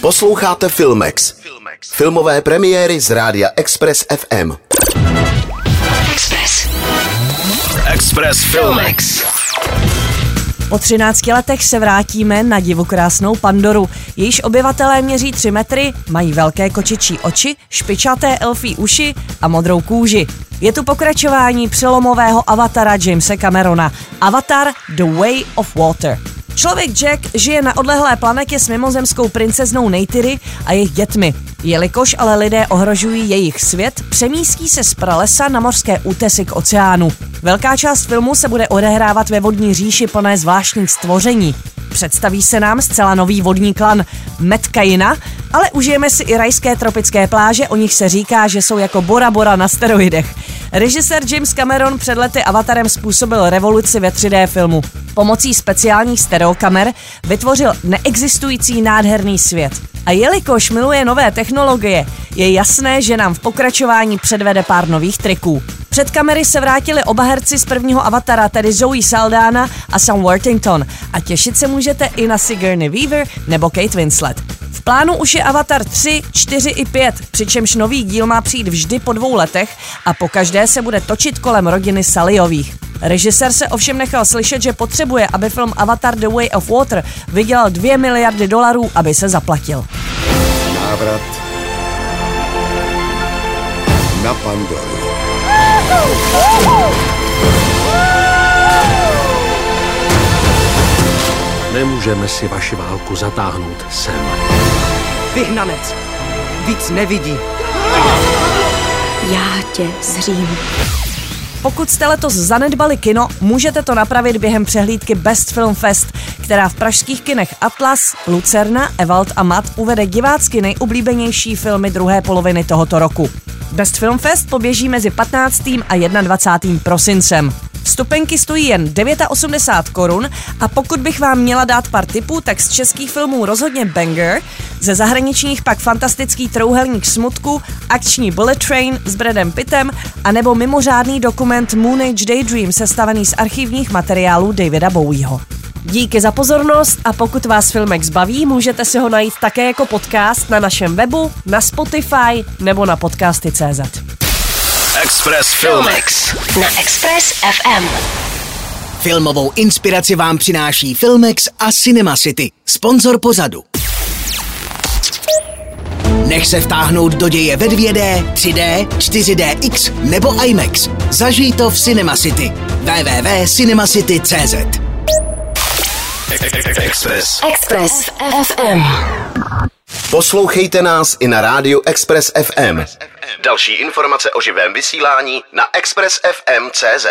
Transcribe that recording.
Posloucháte Filmex. Filmové premiéry z rádia Express FM. Express. Express Filmex. Po 13 letech se vrátíme na divokrásnou Pandoru. Jejíž obyvatelé měří 3 metry, mají velké kočičí oči, špičaté elfí uši a modrou kůži. Je tu pokračování přelomového avatara Jamesa Camerona. Avatar The Way of Water. Člověk Jack žije na odlehlé planetě s mimozemskou princeznou Neytiri a jejich dětmi. Jelikož ale lidé ohrožují jejich svět, přemístí se z pralesa na mořské útesy k oceánu. Velká část filmu se bude odehrávat ve vodní říši plné zvláštních stvoření. Představí se nám zcela nový vodní klan Metkajina, ale užijeme si i rajské tropické pláže, o nich se říká, že jsou jako Bora Bora na steroidech. Režisér James Cameron před lety Avatarem způsobil revoluci ve 3D filmu. Pomocí speciálních stereokamer vytvořil neexistující nádherný svět. A jelikož miluje nové technologie, je jasné, že nám v pokračování předvede pár nových triků. Před kamery se vrátili oba herci z prvního avatara, tedy Zoe Saldana a Sam Worthington. A těšit se můžete i na Sigourney Weaver nebo Kate Winslet. V plánu už je Avatar 3, 4 i 5, přičemž nový díl má přijít vždy po dvou letech a po každé se bude točit kolem rodiny Saliových. Režisér se ovšem nechal slyšet, že potřebuje, aby film Avatar The Way of Water vydělal 2 miliardy dolarů, aby se zaplatil. Návrat na Pandoru. Nemůžeme si vaši válku zatáhnout sem. Vyhnanec. Víc nevidí. Já tě zřím. Pokud jste letos zanedbali kino, můžete to napravit během přehlídky Best Film Fest, která v pražských kinech Atlas, Lucerna, Evald a Mat uvede divácky nejoblíbenější filmy druhé poloviny tohoto roku. Best Film Fest poběží mezi 15. a 21. prosincem. Vstupenky stojí jen 89 korun a pokud bych vám měla dát pár tipů, tak z českých filmů rozhodně Banger, ze zahraničních pak fantastický trouhelník smutku, akční Bullet Train s Bradem Pittem a nebo mimořádný dokument Moon Age Daydream sestavený z archivních materiálů Davida Bowieho. Díky za pozornost a pokud vás Filmex baví, můžete si ho najít také jako podcast na našem webu, na Spotify nebo na podcasty.cz. Express Filmex. Na Express FM. Filmovou inspiraci vám přináší Filmex a Cinema City, sponzor pozadu. Nech se vtáhnout do děje ve 2D, 3D, 4DX nebo IMAX. Zažij to v Cinema City. www.cinemacity.cz Express. Express FM. Poslouchejte nás i na rádiu Express FM. Další informace o živém vysílání na expressfm.cz.